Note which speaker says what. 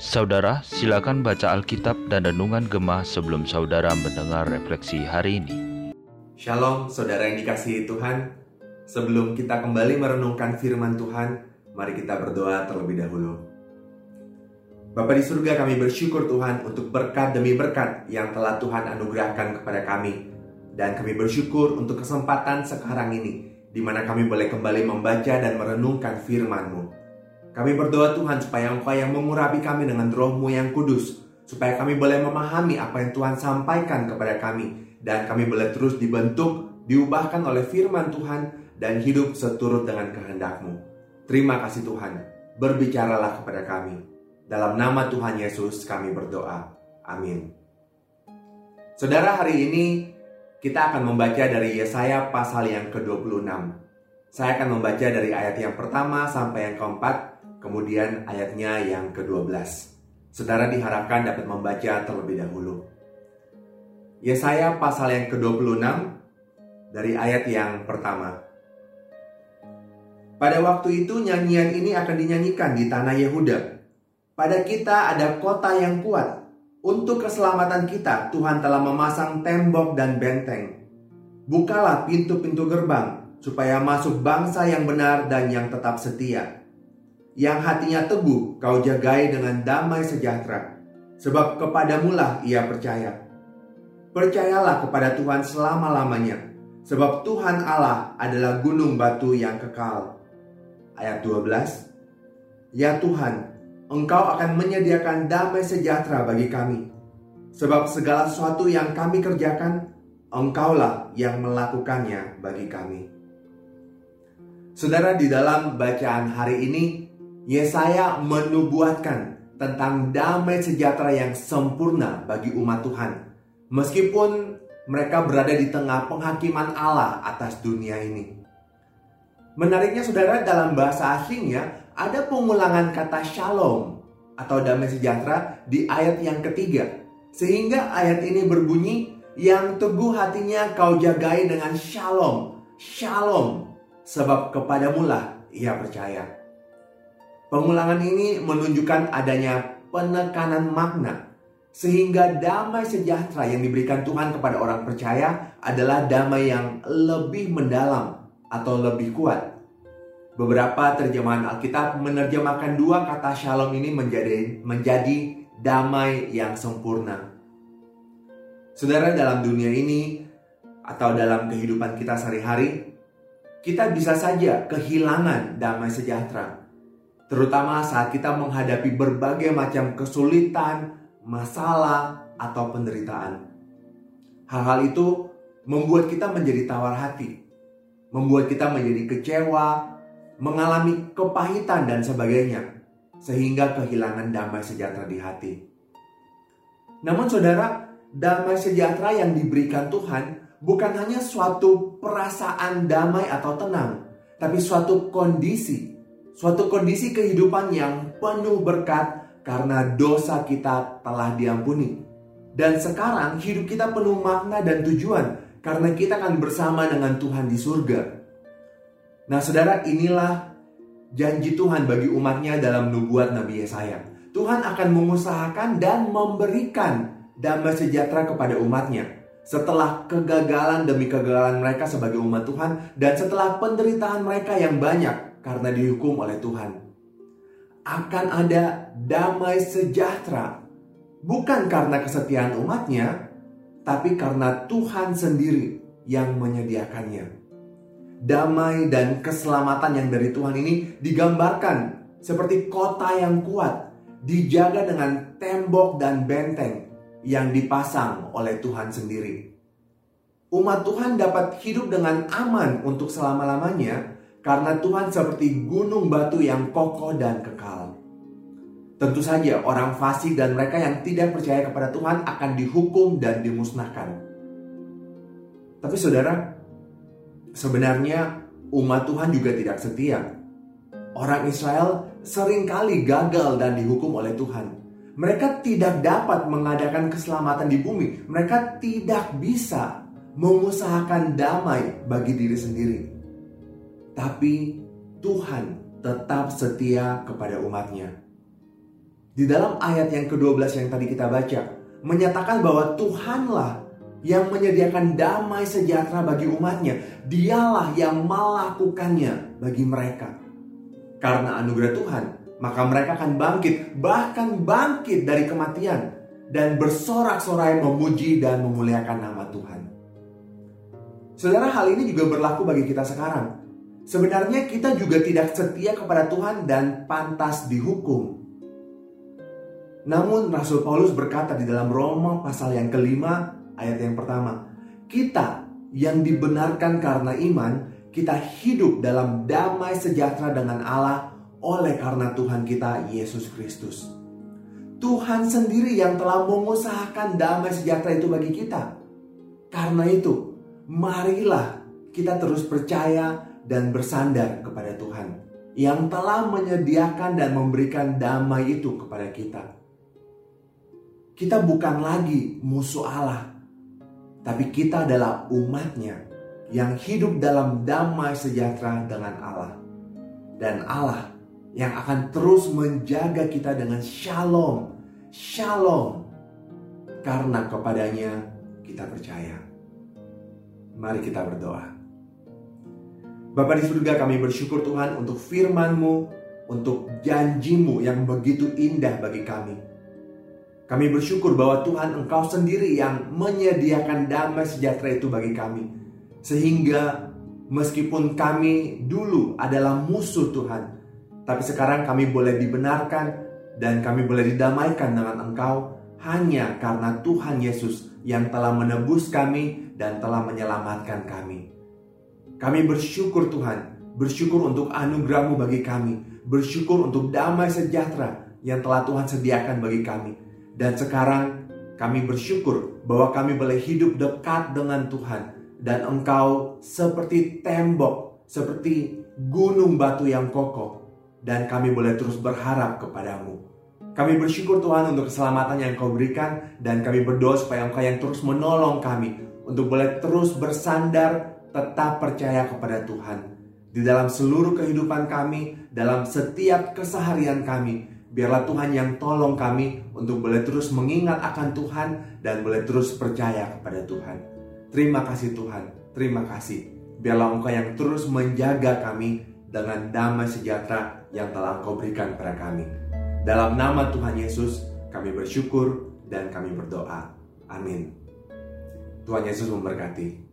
Speaker 1: Saudara, silakan baca Alkitab dan Renungan Gemah sebelum saudara mendengar refleksi hari ini.
Speaker 2: Shalom, saudara yang dikasihi Tuhan. Sebelum kita kembali merenungkan firman Tuhan, mari kita berdoa terlebih dahulu. Bapa di surga kami bersyukur Tuhan untuk berkat demi berkat yang telah Tuhan anugerahkan kepada kami. Dan kami bersyukur untuk kesempatan sekarang ini, di mana kami boleh kembali membaca dan merenungkan firman-Mu. Kami berdoa Tuhan supaya Engkau yang mengurapi kami dengan rohmu yang kudus. Supaya kami boleh memahami apa yang Tuhan sampaikan kepada kami. Dan kami boleh terus dibentuk, diubahkan oleh firman Tuhan. Dan hidup seturut dengan kehendakmu. Terima kasih Tuhan. Berbicaralah kepada kami. Dalam nama Tuhan Yesus kami berdoa. Amin. Saudara hari ini kita akan membaca dari Yesaya pasal yang ke-26. Saya akan membaca dari ayat yang pertama sampai yang keempat kemudian ayatnya yang ke-12. Saudara diharapkan dapat membaca terlebih dahulu. Yesaya pasal yang ke-26 dari ayat yang pertama. Pada waktu itu nyanyian ini akan dinyanyikan di tanah Yehuda. Pada kita ada kota yang kuat. Untuk keselamatan kita Tuhan telah memasang tembok dan benteng. Bukalah pintu-pintu gerbang supaya masuk bangsa yang benar dan yang tetap setia yang hatinya teguh kau jagai dengan damai sejahtera, sebab kepadamulah ia percaya. Percayalah kepada Tuhan selama-lamanya, sebab Tuhan Allah adalah gunung batu yang kekal. Ayat 12 Ya Tuhan, Engkau akan menyediakan damai sejahtera bagi kami, sebab segala sesuatu yang kami kerjakan, Engkaulah yang melakukannya bagi kami. Saudara, di dalam bacaan hari ini Yesaya menubuatkan tentang damai sejahtera yang sempurna bagi umat Tuhan. Meskipun mereka berada di tengah penghakiman Allah atas dunia ini. Menariknya saudara dalam bahasa asingnya ada pengulangan kata shalom atau damai sejahtera di ayat yang ketiga. Sehingga ayat ini berbunyi yang teguh hatinya kau jagai dengan shalom. Shalom. Sebab kepadamulah ia percaya. Pengulangan ini menunjukkan adanya penekanan makna sehingga damai sejahtera yang diberikan Tuhan kepada orang percaya adalah damai yang lebih mendalam atau lebih kuat. Beberapa terjemahan Alkitab menerjemahkan dua kata shalom ini menjadi menjadi damai yang sempurna. Saudara dalam dunia ini atau dalam kehidupan kita sehari-hari, kita bisa saja kehilangan damai sejahtera terutama saat kita menghadapi berbagai macam kesulitan, masalah, atau penderitaan. Hal-hal itu membuat kita menjadi tawar hati, membuat kita menjadi kecewa, mengalami kepahitan, dan sebagainya, sehingga kehilangan damai sejahtera di hati. Namun, saudara, damai sejahtera yang diberikan Tuhan bukan hanya suatu perasaan damai atau tenang, tapi suatu kondisi Suatu kondisi kehidupan yang penuh berkat karena dosa kita telah diampuni. Dan sekarang hidup kita penuh makna dan tujuan karena kita akan bersama dengan Tuhan di surga. Nah saudara inilah janji Tuhan bagi umatnya dalam nubuat Nabi Yesaya. Tuhan akan mengusahakan dan memberikan damai sejahtera kepada umatnya. Setelah kegagalan demi kegagalan mereka sebagai umat Tuhan dan setelah penderitaan mereka yang banyak karena dihukum oleh Tuhan. Akan ada damai sejahtera, bukan karena kesetiaan umatnya, tapi karena Tuhan sendiri yang menyediakannya. Damai dan keselamatan yang dari Tuhan ini digambarkan seperti kota yang kuat, dijaga dengan tembok dan benteng yang dipasang oleh Tuhan sendiri. Umat Tuhan dapat hidup dengan aman untuk selama-lamanya karena Tuhan seperti gunung batu yang kokoh dan kekal. Tentu saja orang fasik dan mereka yang tidak percaya kepada Tuhan akan dihukum dan dimusnahkan. Tapi saudara, sebenarnya umat Tuhan juga tidak setia. Orang Israel sering kali gagal dan dihukum oleh Tuhan. Mereka tidak dapat mengadakan keselamatan di bumi. Mereka tidak bisa mengusahakan damai bagi diri sendiri. Tapi Tuhan tetap setia kepada umatnya. Di dalam ayat yang ke-12 yang tadi kita baca, menyatakan bahwa Tuhanlah yang menyediakan damai sejahtera bagi umatnya. Dialah yang melakukannya bagi mereka. Karena anugerah Tuhan, maka mereka akan bangkit, bahkan bangkit dari kematian dan bersorak-sorai memuji dan memuliakan nama Tuhan. Saudara, hal ini juga berlaku bagi kita sekarang. Sebenarnya kita juga tidak setia kepada Tuhan dan pantas dihukum. Namun Rasul Paulus berkata di dalam Roma pasal yang kelima ayat yang pertama. Kita yang dibenarkan karena iman, kita hidup dalam damai sejahtera dengan Allah oleh karena Tuhan kita Yesus Kristus. Tuhan sendiri yang telah mengusahakan damai sejahtera itu bagi kita. Karena itu, marilah kita terus percaya dan bersandar kepada Tuhan yang telah menyediakan dan memberikan damai itu kepada kita. Kita bukan lagi musuh Allah, tapi kita adalah umatnya yang hidup dalam damai sejahtera dengan Allah. Dan Allah yang akan terus menjaga kita dengan shalom. Shalom. Karena kepadanya kita percaya. Mari kita berdoa. Bapak di surga kami bersyukur Tuhan untuk firman-Mu, untuk janjimu yang begitu indah bagi kami. Kami bersyukur bahwa Tuhan Engkau sendiri yang menyediakan damai sejahtera itu bagi kami. Sehingga meskipun kami dulu adalah musuh Tuhan, tapi sekarang kami boleh dibenarkan dan kami boleh didamaikan dengan Engkau hanya karena Tuhan Yesus yang telah menebus kami dan telah menyelamatkan kami. Kami bersyukur Tuhan, bersyukur untuk anugerah-Mu bagi kami, bersyukur untuk damai sejahtera yang telah Tuhan sediakan bagi kami. Dan sekarang kami bersyukur bahwa kami boleh hidup dekat dengan Tuhan. Dan Engkau seperti tembok, seperti gunung batu yang kokoh. Dan kami boleh terus berharap kepadamu. Kami bersyukur Tuhan untuk keselamatan yang Kau berikan. Dan kami berdoa supaya Engkau yang terus menolong kami untuk boleh terus bersandar tetap percaya kepada Tuhan. Di dalam seluruh kehidupan kami, dalam setiap keseharian kami, Biarlah Tuhan yang tolong kami untuk boleh terus mengingat akan Tuhan dan boleh terus percaya kepada Tuhan. Terima kasih Tuhan, terima kasih. Biarlah Engkau yang terus menjaga kami dengan damai sejahtera yang telah Engkau berikan kepada kami. Dalam nama Tuhan Yesus, kami bersyukur dan kami berdoa. Amin. Tuhan Yesus memberkati.